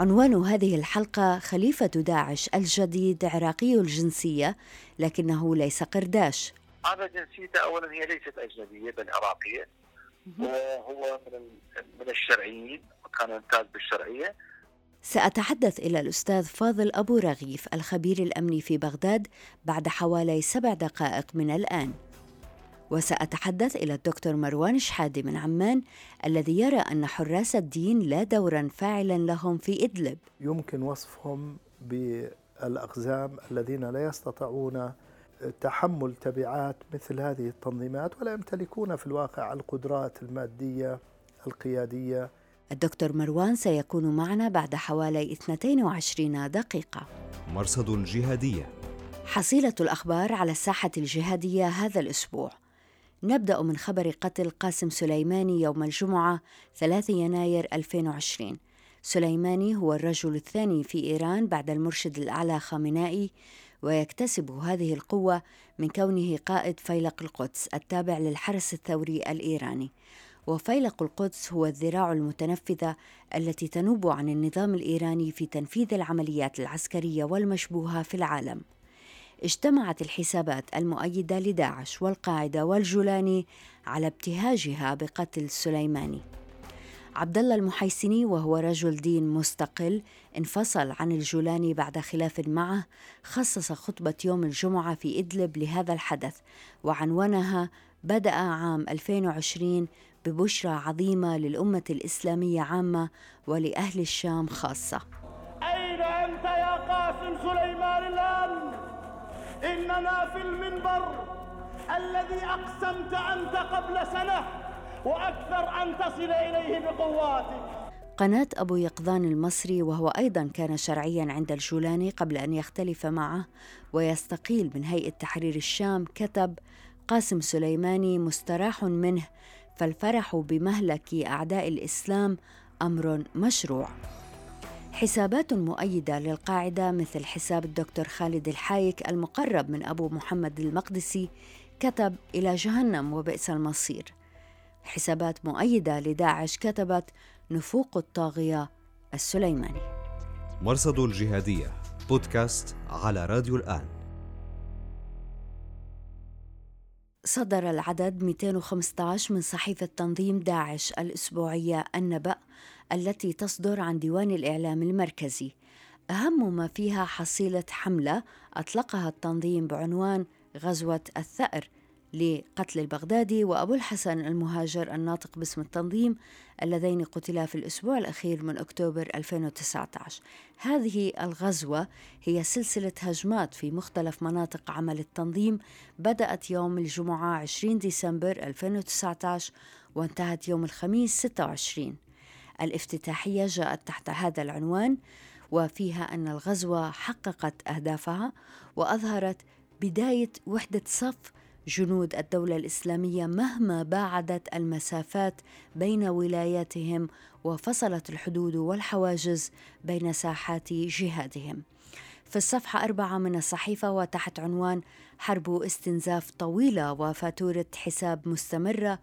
عنوان هذه الحلقة خليفة داعش الجديد عراقي الجنسية لكنه ليس قرداش. هذا جنسيته أولا هي ليست أجنبية بل عراقية. وهو من من الشرعيين وكان يمتاز بالشرعية. سأتحدث إلى الأستاذ فاضل أبو رغيف الخبير الأمني في بغداد بعد حوالي سبع دقائق من الآن. وسأتحدث إلى الدكتور مروان شحادي من عمان الذي يرى أن حراس الدين لا دورا فاعلا لهم في إدلب. يمكن وصفهم بالأقزام الذين لا يستطيعون تحمل تبعات مثل هذه التنظيمات ولا يمتلكون في الواقع القدرات المادية القيادية. الدكتور مروان سيكون معنا بعد حوالي 22 دقيقة. مرصد الجهادية حصيلة الأخبار على الساحة الجهادية هذا الأسبوع. نبدأ من خبر قتل قاسم سليماني يوم الجمعة 3 يناير 2020 سليماني هو الرجل الثاني في إيران بعد المرشد الأعلى خامنائي ويكتسب هذه القوة من كونه قائد فيلق القدس التابع للحرس الثوري الإيراني. وفيلق القدس هو الذراع المتنفذة التي تنوب عن النظام الإيراني في تنفيذ العمليات العسكرية والمشبوهة في العالم. اجتمعت الحسابات المؤيدة لداعش والقاعدة والجولاني على ابتهاجها بقتل سليماني. عبد الله المحيسني وهو رجل دين مستقل انفصل عن الجولاني بعد خلاف معه خصص خطبة يوم الجمعة في إدلب لهذا الحدث وعنونها بدأ عام 2020 ببشرى عظيمة للأمة الإسلامية عامة ولأهل الشام خاصة إننا في المنبر الذي أقسمت أنت قبل سنة وأكثر أن تصل إليه بقواتك. قناة أبو يقظان المصري وهو أيضا كان شرعيا عند الجولاني قبل أن يختلف معه ويستقيل من هيئة تحرير الشام كتب قاسم سليماني مستراح منه فالفرح بمهلك أعداء الإسلام أمر مشروع. حسابات مؤيدة للقاعدة مثل حساب الدكتور خالد الحايك المقرب من أبو محمد المقدسي كتب إلى جهنم وبئس المصير. حسابات مؤيدة لداعش كتبت نفوق الطاغية السليماني. مرصد الجهادية بودكاست على راديو الآن. صدر العدد 215 من صحيفة تنظيم داعش الأسبوعية النبأ التي تصدر عن ديوان الإعلام المركزي. أهم ما فيها حصيلة حملة أطلقها التنظيم بعنوان غزوة الثأر لقتل البغدادي وأبو الحسن المهاجر الناطق باسم التنظيم اللذين قتلا في الأسبوع الأخير من أكتوبر 2019 هذه الغزوة هي سلسلة هجمات في مختلف مناطق عمل التنظيم. بدأت يوم الجمعة 20 ديسمبر 2019 وانتهت يوم الخميس 26 الافتتاحية جاءت تحت هذا العنوان وفيها أن الغزوة حققت أهدافها وأظهرت بداية وحدة صف جنود الدولة الإسلامية مهما باعدت المسافات بين ولاياتهم وفصلت الحدود والحواجز بين ساحات جهادهم. في الصفحة أربعة من الصحيفة وتحت عنوان حرب استنزاف طويلة وفاتورة حساب مستمرة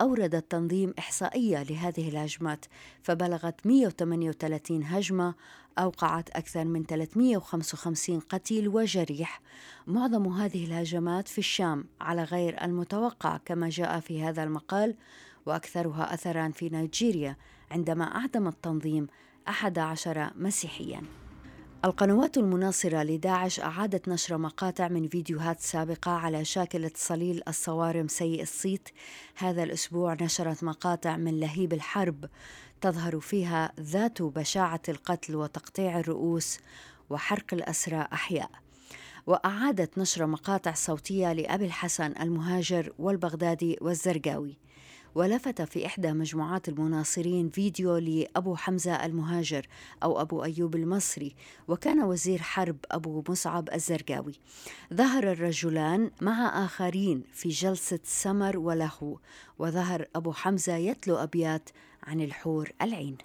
أورد التنظيم إحصائية لهذه الهجمات فبلغت 138 هجمة أوقعت أكثر من 355 قتيل وجريح. معظم هذه الهجمات في الشام على غير المتوقع كما جاء في هذا المقال وأكثرها أثرا في نيجيريا عندما أعدم التنظيم 11 مسيحياً. القنوات المناصرة لداعش أعادت نشر مقاطع من فيديوهات سابقة على شاكلة صليل الصوارم سيء الصيت. هذا الأسبوع نشرت مقاطع من لهيب الحرب تظهر فيها ذات بشاعة القتل وتقطيع الرؤوس وحرق الأسرى أحياء. وأعادت نشر مقاطع صوتية لأبي الحسن المهاجر والبغدادي والزرقاوي. ولفت في إحدى مجموعات المناصرين فيديو لأبو حمزة المهاجر أو أبو أيوب المصري وكان وزير حرب أبو مصعب الزرقاوي. ظهر الرجلان مع آخرين في جلسة سمر ولهو وظهر أبو حمزة يتلو أبيات عن الحور العين.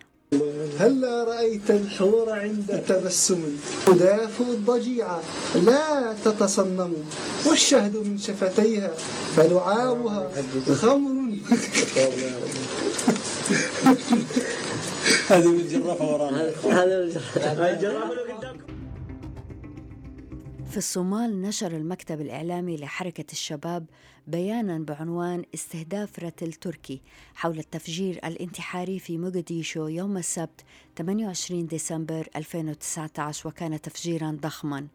هلا رأيت الحور عند تبسم. تداف الضجيعة لا تتصنم والشهد من شفتيها فلعابها خمر هذه من جرافة ورانا. هذا في الصومال نشر المكتب الإعلامي لحركة الشباب بيانا بعنوان استهداف رتل تركي حول التفجير الانتحاري في موغاديشو يوم السبت 28 ديسمبر 2019 وكان تفجيرا ضخما.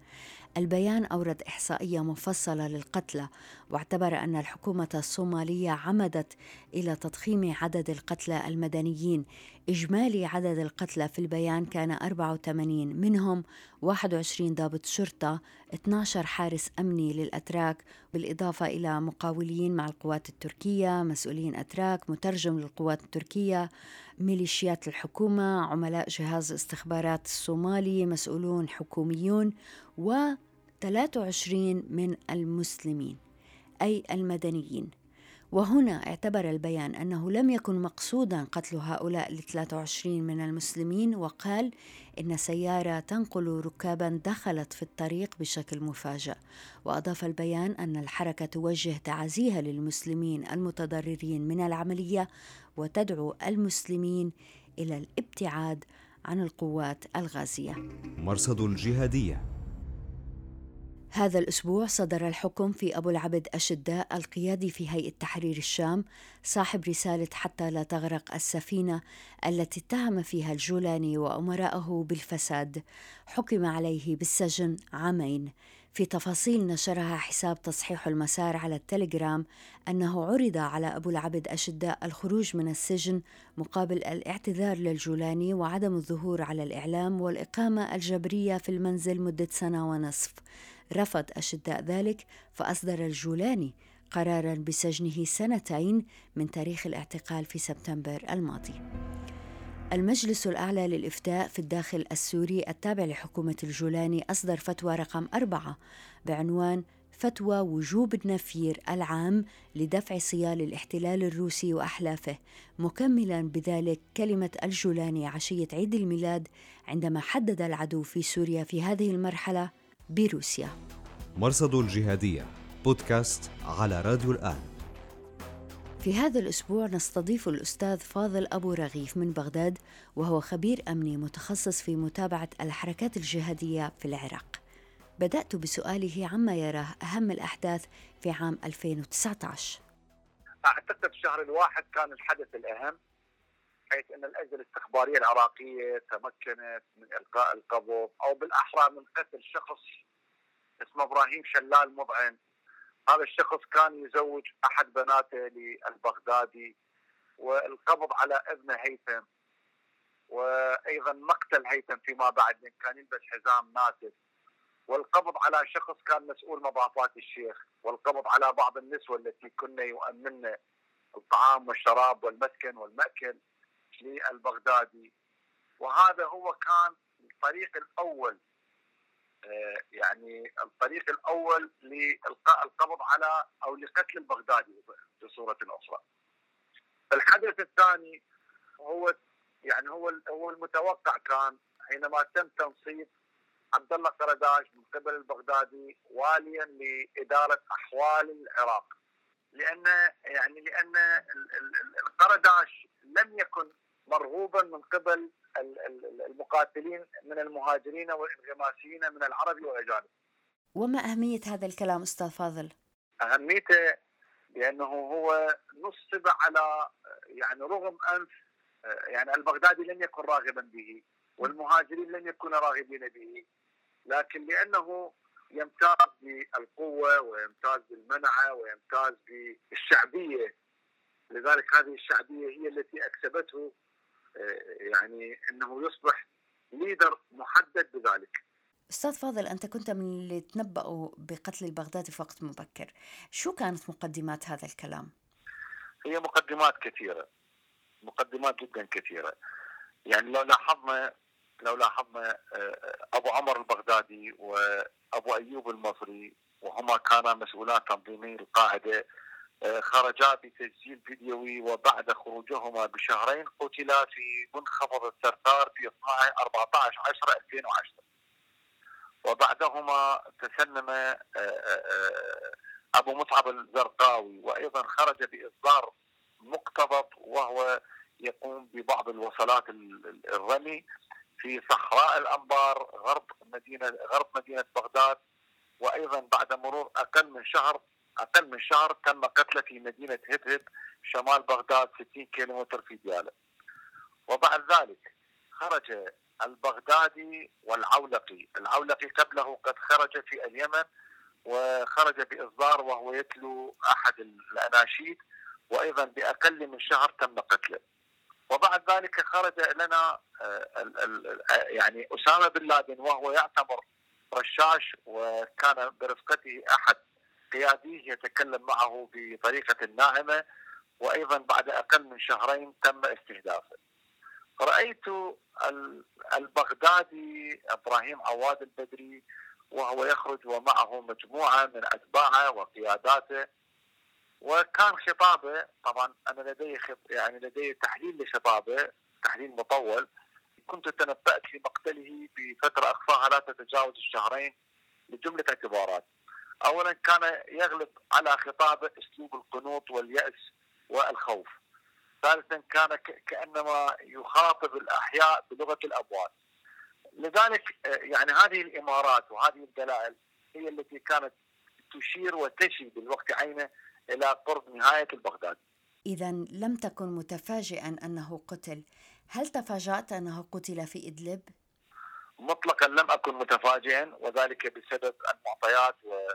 البيان أورد إحصائية مفصلة للقتلى واعتبر أن الحكومة الصومالية عمدت إلى تضخيم عدد القتلى المدنيين. إجمالي عدد القتلى في البيان كان 84 منهم 21 ضابط شرطة 12 حارس أمني للأتراك بالإضافة إلى مقاولين مع القوات التركية مسؤولين أتراك مترجم للقوات التركية. ميليشيات الحكومة عملاء جهاز الاستخبارات الصومالي مسؤولون حكوميون و 23 من المسلمين أي المدنيين. وهنا اعتبر البيان أنه لم يكن مقصودا قتل هؤلاء ال 23 من المسلمين وقال إن سيارة تنقل ركابا دخلت في الطريق بشكل مفاجئ. وأضاف البيان أن الحركة توجه تعازيها للمسلمين المتضررين من العملية وتدعو المسلمين إلى الابتعاد عن القوات الغازية. مرصد الجهادية. هذا الأسبوع صدر الحكم في أبو العبد أشداء القيادي في هيئة تحرير الشام صاحب رسالة حتى لا تغرق السفينة التي اتهم فيها الجولاني وأمراءه بالفساد. حكم عليه بالسجن عامين. في تفاصيل نشرها حساب تصحيح المسار على التليجرام أنه عرض على أبو العبد أشداء الخروج من السجن مقابل الاعتذار للجولاني وعدم الظهور على الإعلام والإقامة الجبرية في المنزل مدة سنة ونصف. رفض أشداء ذلك فأصدر الجولاني قرارا بسجنه سنتين من تاريخ الاعتقال في سبتمبر الماضي. المجلس الأعلى للإفتاء في الداخل السوري التابع لحكومة الجولاني أصدر فتوى رقم أربعة بعنوان فتوى وجوب النفير العام لدفع صيال الاحتلال الروسي وأحلافه مكملا بذلك كلمة الجولاني عشية عيد الميلاد عندما حدد العدو في سوريا في هذه المرحلة بروسيا. مرصد الجهادية بودكاست على راديو الآن. في هذا الأسبوع نستضيف الأستاذ فاضل أبو رغيف من بغداد وهو خبير أمني متخصص في متابعة الحركات الجهادية في العراق. بدأت بسؤاله عما يراه أهم الأحداث في عام 2019 أعتقد شهر الواحد كان الحدث الأهم حيث أن الأجهزة الاستخبارية العراقية تمكنت من إلقاء القبض أو بالأحرى من قتل شخص اسمه إبراهيم شلال مضعن هذا الشخص كان يزوج أحد بناته للبغدادي والقبض على ابنه هيثم وأيضا مقتل هيثم فيما بعد من كان يلبس حزام ناسف والقبض على شخص كان مسؤول مضافات الشيخ والقبض على بعض النسوة التي كنا يؤمن الطعام والشراب والمسكن والمأكل للبغدادي. وهذا هو كان الطريق الأول آه، يعني الطريق الأول لإلقاء القبض على أو لقتل البغدادي بصوره أخرى. الحدث الثاني هو يعني هو هو المتوقع كان حينما تم تنصيب عبد الله قرداش من قبل البغدادي واليا لإدارة أحوال العراق. لأن يعني لأن القرداش لم يكن مرغوبا من قبل المقاتلين من المهاجرين والانغماسيين من العرب والاجانب. وما أهمية هذا الكلام أستاذ فاضل؟ أهميته لأنه هو نصب على يعني رغم أنف يعني البغدادي لم يكن راغبا به والمهاجرين لم يكونوا راغبين به لكن لأنه يمتاز بالقوة ويمتاز بالمنعة ويمتاز بالشعبية لذلك هذه الشعبية هي التي أكسبته يعني إنه يصبح ليدر محدد بذلك. أستاذ فاضل أنت كنت من اللي تنبأوا بقتل البغدادي في وقت مبكر. شو كانت مقدمات هذا الكلام؟ هي مقدمات كثيرة مقدمات جدا كثيرة. يعني لو لاحظنا لو لاحظنا آه، أبو عمر البغدادي وأبو أيوب المصري وهما كانا مسؤولان تنظيمي القاعده خرجا بتسجيل فيديوي وبعد خروجهما بشهرين قتلا في منخفض الثرثار في 14 10 2010 وبعدهما تسلم آه، أبو مصعب الزرقاوي. وأيضا خرج بإصدار مقتضب وهو يقوم ببعض الوصلات الرمي في صحراء الأنبار غرب مدينه غرب مدينة بغداد. وأيضا بعد مرور أقل من شهر أقل من شهر تم قتله في مدينة هدهد شمال بغداد 60 كيلومتر في ديالة. وبعد ذلك خرج البغدادي والعولقي، العولقي قبله قد خرج في اليمن وخرج بإصدار وهو يتلو أحد الأناشيد وأيضا بأقل من شهر تم قتله. وبعد ذلك خرج لنا آه، يعني أسامة بن لادن وهو يعتبر رشاش وكان برفقته أحد قياديه يتكلم معه بطريقة ناعمة وأيضا بعد أقل من شهرين تم استهدافه. رأيت البغدادي إبراهيم عواد البدري وهو يخرج ومعه مجموعة من أتباعه وقياداته وكان خطابه طبعا أنا لدي خط يعني لدي تحليل لخطابه تحليل مطول كنت تنبأت لمقتله بفترة أقصاها لا تتجاوز الشهرين لجملة اعتبارات. اولا كان يغلب على خطابه أسلوب القنوط واليأس والخوف. ثالثا كان كأنما يخاطب الأحياء بلغة الاموات. لذلك يعني هذه الإمارات وهذه الدلائل هي التي كانت تشير وتشي بالوقت عينه إلى قرب نهاية البغداد إذا لم تكن متفاجئا أنه قتل هل تفاجأت أنه قتل في إدلب؟ مطلقا لم أكن متفاجئا وذلك بسبب المعطيات و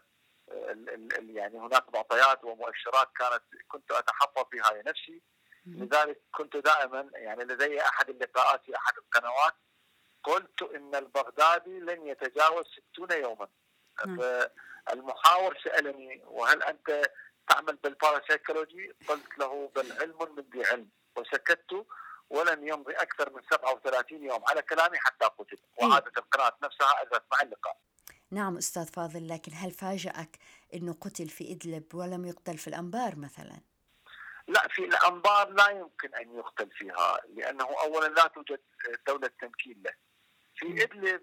يعني هناك معطيات ومؤشرات كانت كنت أتحفظ بها لنفسي. لذلك كنت دائما يعني لدي أحد اللقاءات في أحد القنوات. قلت إن البغدادي لن يتجاوز 60 يوما. المحاور سألني وهل أنت تعمل بالباراسيكولوجي؟ قلت له بل علم من ذي علم. وسكت ولم يمضي أكثر من 37 يوم. على كلامي حتى قتل إيه. وعادت القناة نفسها اجرت مع اللقاء. نعم أستاذ فاضل لكن هل فاجأك إنه قتل في إدلب ولم يقتل في الأنبار مثلا؟ لا في الأنبار لا يمكن أن يقتل فيها لأنه اولا لا توجد دولة تمكين له. في إدلب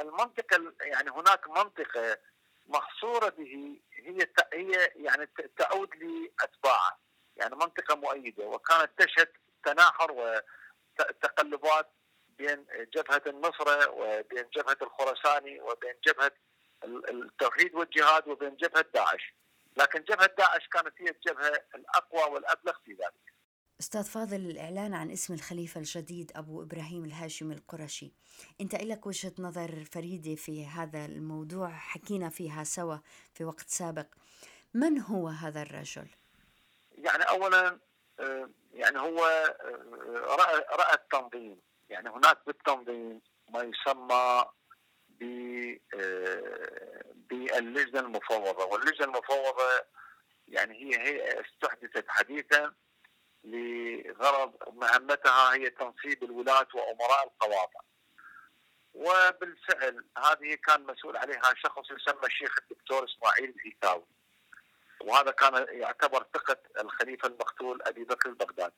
المنطقة يعني هناك منطقة محصورة به هي هي يعني تعود لأتباعه يعني منطقة مؤيدة وكانت تشهد تناحر وتقلبات بين جبهة النصره وبين جبهة الخرساني وبين جبهة التوحيد والجهاد وبين جبهة داعش. لكن جبهة داعش كانت هي الجبهة الأقوى والأبلغ في ذلك. أستاذ فاضل الإعلان عن اسم الخليفة الجديد أبو إبراهيم الهاشمي القرشي. أنت لك وجهة نظر فريدة في هذا الموضوع حكينا فيها سوا في وقت سابق. من هو هذا الرجل؟ يعني أولا آه، يعني هو آه، رأى, رأى التنظيم. يعني هناك بالتنظيم ما يسمى آه، باللجنة المفوضة. واللجنة المفوضة يعني هي هي استحدثت حديثا لغرض مهمتها هي تنصيب الولاة وأمراء القواطع وبالفعل هذه كان مسؤول عليها شخص يسمى الشيخ الدكتور إسماعيل الهيثاوي وهذا كان يعتبر ثقة الخليفة المقتول أبي بكر البغدادي.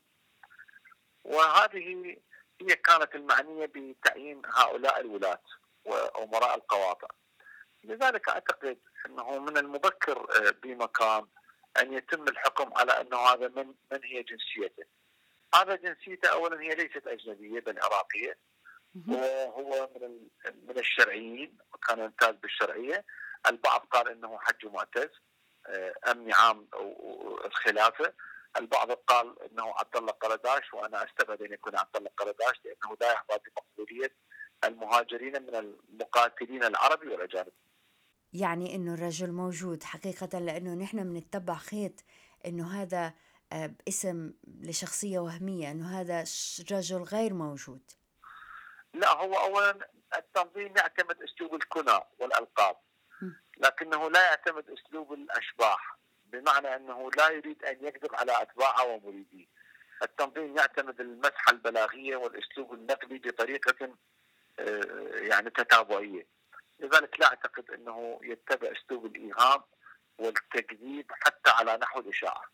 وهذه هي كانت المعنية بتعيين هؤلاء الولاة. وأمراء القواطع. لذلك أعتقد أنه من المبكر بمكان أن يتم الحكم على انه هذا من من هي جنسيته. هذا جنسيته اولا هي ليست أجنبية بل عراقية. وهو من من الشرعيين وكان يمتاز بالشرعية، البعض قال إنه حج معتز آه، أمني عام الخلافة، البعض قال إنه عبد الله قرداش وأنا أستبعد أن يكون عبد الله قرداش لأنه لا يحظى بمقبولية المهاجرين من المقاتلين العربي والاجانب. يعني إنه الرجل موجود حقيقة لأنه نحن بنتبع خيط إنه هذا آه، اسم لشخصية وهمية إنه هذا رجل غير موجود. لا هو اولا التنظيم يعتمد أسلوب الكنى والألقاب لكنه لا يعتمد أسلوب الأشباح بمعنى أنه لا يريد أن يكذب على أتباعه ومريديه. التنظيم يعتمد المسحة البلاغية والأسلوب النقدي بطريقة آه، يعني تتابعية. لذلك لا أعتقد أنه يتبع أسلوب الإيهام والتكذيب حتى على نحو الإشاعة.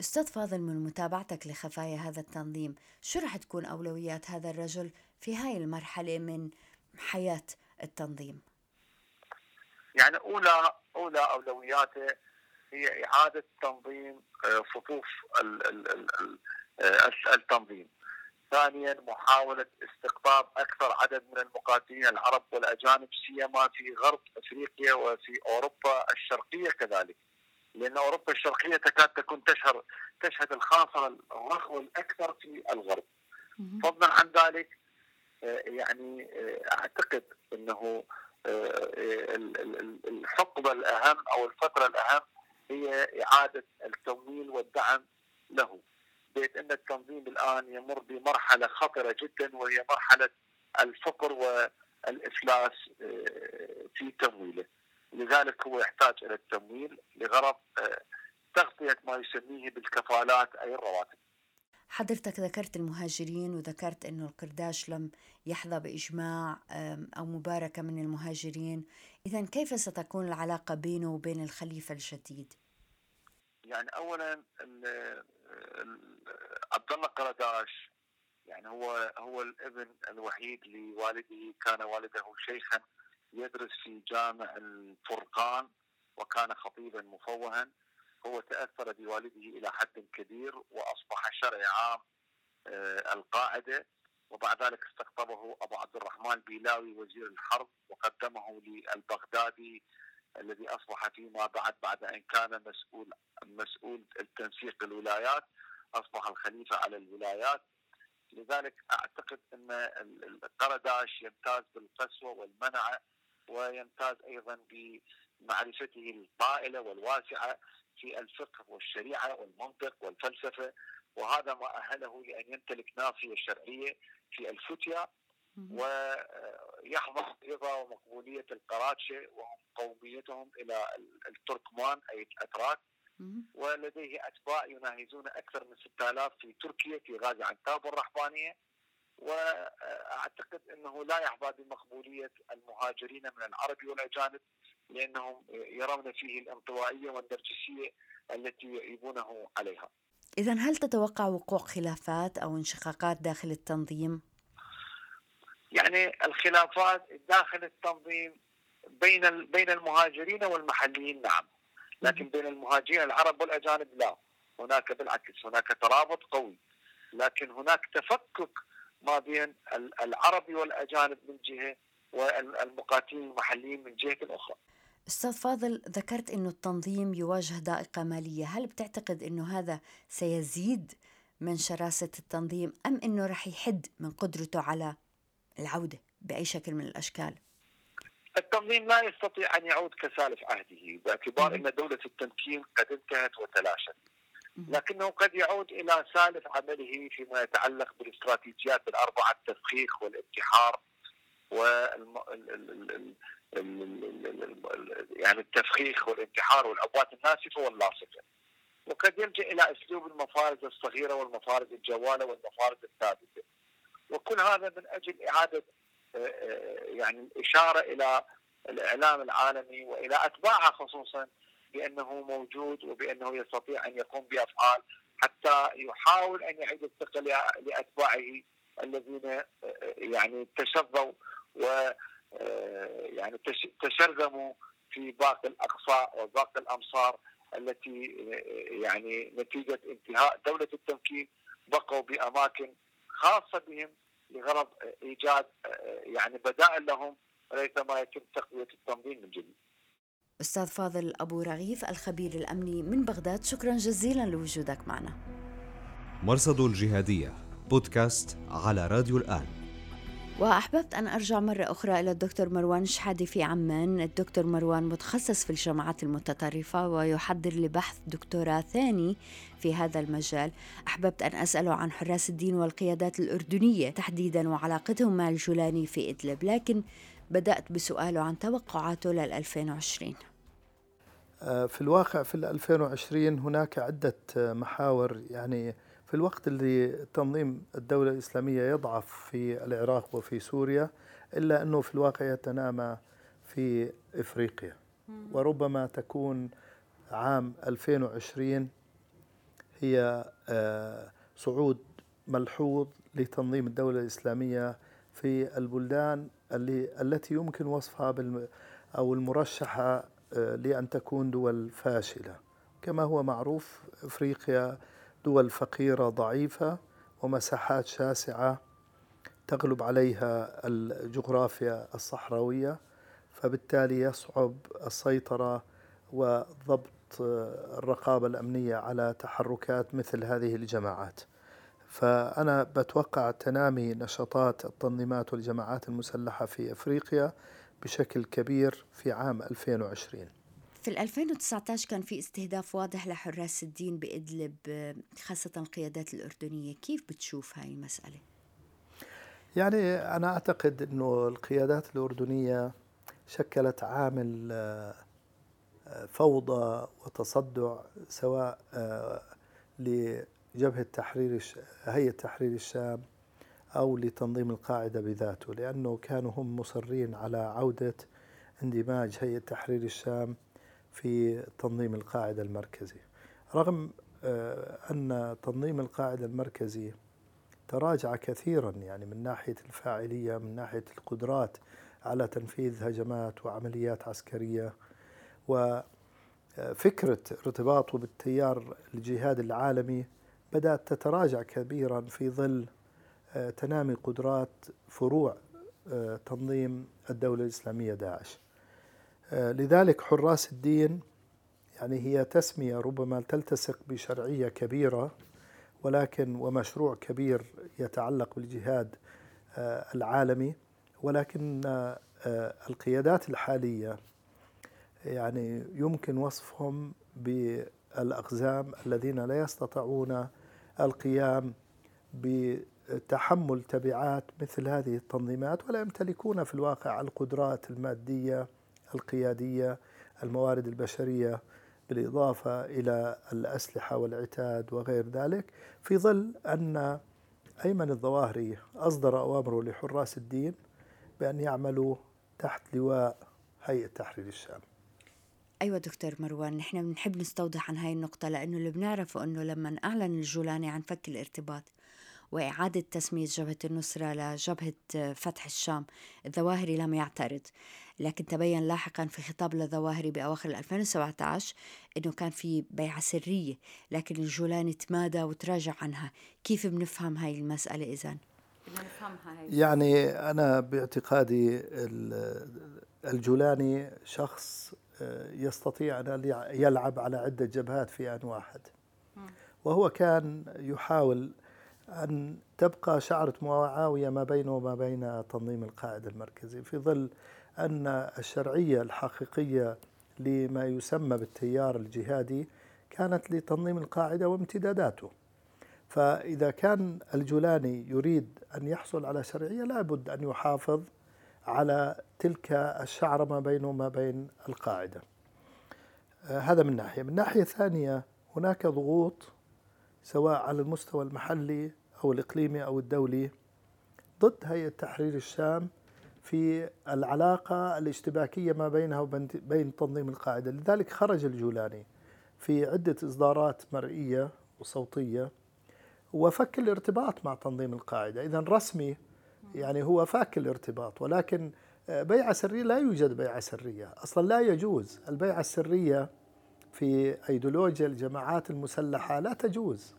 أستاذ فاضل من متابعتك لخفايا هذا التنظيم شو رح تكون أولويات هذا الرجل في هاي المرحلة من حياة التنظيم؟ يعني أولى أولى أولوياته هي إعادة تنظيم آه، صفوف آه، التنظيم. ثانيا محاولة استقطاب أكثر عدد من المقاتلين العرب والأجانب سيما في غرب أفريقيا وفي أوروبا الشرقية كذلك. لأن أوروبا الشرقية تكاد تكون تشهر تشهد الخاصرة الرخوة الأكثر في الغرب. فضلا عن ذلك آه، يعني أعتقد أنه الحقبة الأهم أو الفترة الأهم هي إعادة التمويل والدعم له. بيت أن التنظيم الآن يمر بمرحلة خطرة جدا وهي مرحلة الفقر والإفلاس آه، في تمويله. لذلك هو يحتاج إلى التمويل لغرض آه، تغطية ما يسميه بالكفالات أي الرواتب. حضرتك ذكرت المهاجرين وذكرت إنه القرداش لم يحظى بإجماع أو مباركة من المهاجرين، اذا كيف ستكون العلاقة بينه وبين الخليفة الجديد؟ يعني اولا عبد الله قرداش يعني هو هو الابن الوحيد لوالده كان والده شيخا يدرس في جامع الفرقان وكان خطيبا مفوها. هو تأثر بوالده إلى حد كبير وأصبح شرعي عام آه، القاعدة. وبعد ذلك استقطبه أبو عبد الرحمن بيلاوي وزير الحرب وقدمه للبغدادي الذي أصبح فيما بعد بعد أن كان مسؤول مسؤول التنسيق الولايات أصبح الخليفة على الولايات. لذلك أعتقد أن القرداش يمتاز بالقسوة والمنعة ويمتاز أيضا بمعرفته الطائله والواسعة في الفقه والشريعة والمنطق والفلسفة. وهذا ما أهله لأن يمتلك ناصيه شرعية في الفتيا. ويحظى رضا ومقبولية القراتشه وهم قوميتهم إلى التركمان أي الأتراك ولديه أتباع يناهزون أكثر من 6000 في تركيا في غازي عنتاب الرحبانيه وأعتقد إنه لا يحظى بمقبولية المهاجرين من العرب والأجانب لأنهم يرون فيه الانطوائية والنرجسية التي يعيبونه عليها. اذا هل تتوقع وقوع خلافات أو انشقاقات داخل التنظيم؟ يعني الخلافات داخل التنظيم بين بين المهاجرين والمحليين نعم. لكن بين المهاجرين العرب والأجانب لا. هناك بالعكس هناك ترابط قوي. لكن هناك تفكك ما بين العربي والأجانب من جهة والمقاتلين المحليين من جهة أخرى. أستاذ فاضل ذكرت إنه التنظيم يواجه ضائقة مالية، هل بتعتقد إنه هذا سيزيد من شراسة التنظيم أم إنه رح يحد من قدرته على العوده باي شكل من الاشكال؟ التنظيم لا يستطيع ان يعود كسالف عهده باعتبار ان دوله التمكين قد انتهت وتلاشت. لكنه قد يعود إلى سالف عمله فيما يتعلق بالاستراتيجيات الاربعه التفخيخ والانتحار والم... يعني التفخيخ والانتحار والعبوات الناسفه واللاصقه. وقد يلجا إلى اسلوب المفارز الصغيره والمفارز الجواله والمفارز الثابته. وكل هذا من أجل إعادة آه، آه، يعني الإشارة إلى الإعلام العالمي وإلى أتباعه خصوصا بأنه موجود وبأنه يستطيع أن يقوم بأفعال حتى يحاول أن يعيد الثقه لأتباعه الذين آه، يعني تشظوا و يعني تشرذموا في باقي الاقصاء وباقي الأمصار التي يعني نتيجة انتهاء دولة التمكين بقوا بأماكن خاصة بهم لغرض إيجاد يعني بدائل لهم ريثما يتم تقوية التنظيم من جديد. أستاذ فاضل أبو رغيف الخبير الأمني من بغداد شكرا جزيلا لوجودك معنا. مرصد الجهادية بودكاست على راديو الآن. وأحببت أن أرجع مرة أخرى إلى الدكتور مروان شحادي في عمان. الدكتور مروان متخصص في الجامعات المتطرفة ويحضر لبحث دكتوراه ثاني في هذا المجال. أحببت أن أسأله عن حراس الدين والقيادات الأردنية تحديدا وعلاقتهم مع الجولاني في إدلب لكن بدأت بسؤاله عن توقعاته لل 2020 آه، في الواقع في 2020 هناك عدة محاور يعني في الوقت اللي تنظيم الدولة الإسلامية يضعف في العراق وفي سوريا إلا أنه في الواقع يتنامى في إفريقيا. وربما تكون عام 2020 هي آه، صعود ملحوظ لتنظيم الدولة الإسلامية في البلدان اللي التي يمكن وصفها بال أو المرشحة آه، لأن تكون دول فاشلة. كما هو معروف أفريقيا دول فقيرة ضعيفة ومساحات شاسعة تغلب عليها الجغرافيا الصحراوية فبالتالي يصعب السيطرة وضبط الرقابة الأمنية على تحركات مثل هذه الجماعات. فأنا بتوقع تنامي نشاطات التنظيمات والجماعات المسلحة في أفريقيا بشكل كبير في عام 2020 في 2019 كان في استهداف واضح لحراس الدين بإدلب خاصة القيادات الأردنية كيف بتشوف هاي المسألة؟ يعني أنا أعتقد أنه القيادات الأردنية شكلت عامل آه، فوضى وتصدع سواء آه، لجبهة تحرير هيئة تحرير الشام أو لتنظيم القاعدة بذاته لأنه كانوا هم مصرين على عودة اندماج هيئة تحرير الشام في تنظيم القاعدة المركزي. رغم آه، أن تنظيم القاعدة المركزي تراجع كثيرا يعني من ناحية الفاعلية من ناحية القدرات على تنفيذ هجمات وعمليات عسكرية. وفكرة ارتباطه بالتيار الجهاد العالمي بدأت تتراجع كبيرا في ظل آه، تنامي قدرات فروع آه، تنظيم الدولة الإسلامية داعش. آه، لذلك حراس الدين يعني هي تسمية ربما تلتصق بشرعية كبيرة ولكن ومشروع كبير يتعلق بالجهاد العالمي ولكن القيادات الحالية يعني يمكن وصفهم بالأقزام الذين لا يستطيعون القيام بتحمل تبعات مثل هذه التنظيمات ولا يمتلكون في الواقع القدرات المادية القيادية الموارد البشرية بالإضافة إلى الأسلحة والعتاد وغير ذلك في ظل أن أيمن الظواهري أصدر أوامره لحراس الدين بأن يعملوا تحت لواء هيئة تحرير الشام. أيوة دكتور مروان نحن بنحب نستوضح عن هاي النقطة لأنه اللي بنعرفه أنه لما أعلن الجولاني عن فك الارتباط وإعادة تسمية جبهة النصرة لجبهة فتح الشام الظواهري لم يعترض. لكن تبين لاحقا في خطاب للظواهري بأواخر 2017 أنه كان في بيعة سرية لكن الجولاني تمادى وتراجع عنها. كيف بنفهم هاي المسألة إذن؟ يعني أنا باعتقادي الجولاني شخص يستطيع أن يلعب على عدة جبهات في آن واحد. وهو كان يحاول أن تبقى شعرة معاوية ما بينه وما بين تنظيم القاعدة المركزي. في ظل أن الشرعية الحقيقية لما يسمى بالتيار الجهادي كانت لتنظيم القاعدة وامتداداته. فإذا كان الجولاني يريد أن يحصل على شرعية لابد أن يحافظ على تلك الشعرة ما بينه وما بين القاعدة. آه، هذا من ناحية. من ناحية ثانية هناك ضغوط سواء على المستوى المحلي أو الإقليمي أو الدولي ضد هيئة تحرير الشام في العلاقة الاشتباكية ما بينها وبين تنظيم القاعدة. لذلك خرج الجولاني في عدة إصدارات مرئية وصوتية وفك الارتباط مع تنظيم القاعدة. إذا رسمي يعني هو فاك الارتباط ولكن آه، بيعة سرية لا يوجد بيعة سرية. أصلا لا يجوز. البيعة السرية في أيديولوجيا الجماعات المسلحة لا تجوز.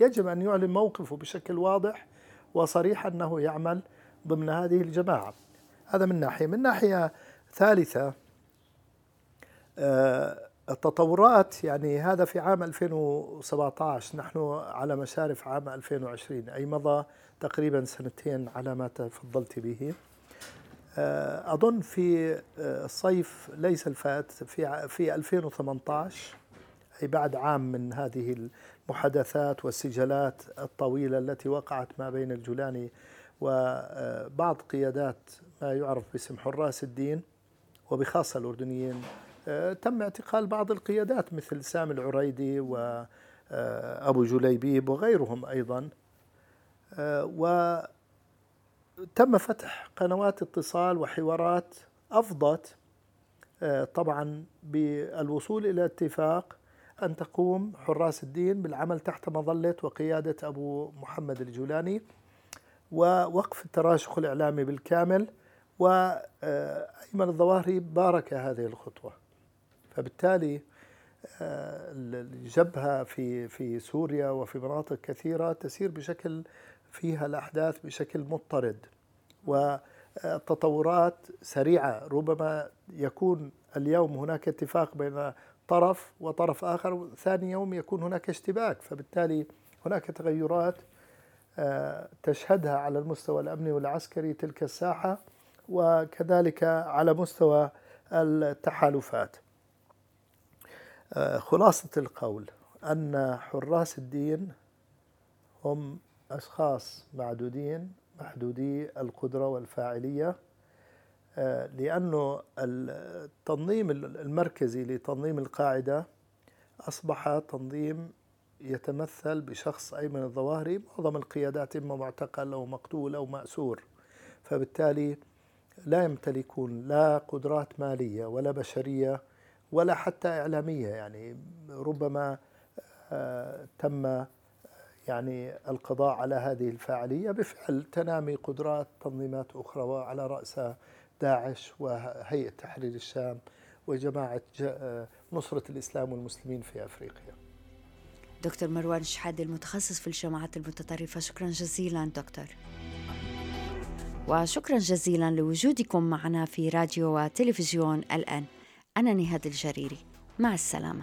يجب أن يعلن موقفه بشكل واضح وصريح أنه يعمل ضمن هذه الجماعة. هذا من ناحية. من ناحية ثالثة آه، التطورات يعني هذا في عام 2017 نحن على مشارف عام 2020 أي مضى تقريبا سنتين على ما تفضلت به. آه، أظن في آه، الصيف ليس الفات في في 2018 أي بعد عام من هذه المحادثات والسجالات الطويلة التي وقعت ما بين الجولاني وبعض قيادات ما يعرف باسم حراس الدين وبخاصة الأردنيين. آه، تم اعتقال بعض القيادات مثل سامي العريدي وأبو جليبيب وغيرهم أيضا. وتم فتح قنوات اتصال وحوارات أفضت طبعا بالوصول إلى اتفاق أن تقوم حراس الدين بالعمل تحت مظلة وقيادة أبو محمد الجولاني ووقف التراشق الإعلامي بالكامل. وأيمن الظواهري بارك هذه الخطوة. فبالتالي آه، الجبهة في في سوريا وفي مناطق كثيرة تسير بشكل فيها الأحداث بشكل مضطرد وتطورات سريعة. ربما يكون اليوم هناك اتفاق بين طرف وطرف آخر ثاني يوم يكون هناك اشتباك. فبالتالي هناك تغيرات آه، تشهدها على المستوى الأمني والعسكري تلك الساحة. وكذلك على مستوى التحالفات. آه، خلاصة القول أن حراس الدين هم أشخاص معدودين محدودي القدرة والفاعلية. آه، لأنه التنظيم المركزي لتنظيم القاعدة أصبح تنظيم يتمثل بشخص أيمن الظواهري معظم القيادات إما معتقل أو مقتول أو مأسور. فبالتالي لا يمتلكون لا قدرات مالية ولا بشرية ولا حتى إعلامية. يعني ربما آه، تم يعني القضاء على هذه الفاعلية بفعل تنامي قدرات تنظيمات أخرى وعلى رأسها داعش وهيئة تحرير الشام وجماعة آه، نصرة الإسلام والمسلمين في أفريقيا. دكتور مروان شحادي المتخصص في الجماعات المتطرفة شكرا جزيلا دكتور. وشكرا جزيلا لوجودكم معنا في راديو وتلفزيون الآن. أنا نهاد الجريري. مع السلامة.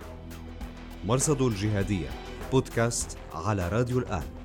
مرصد الجهادية بودكاست على راديو الآن.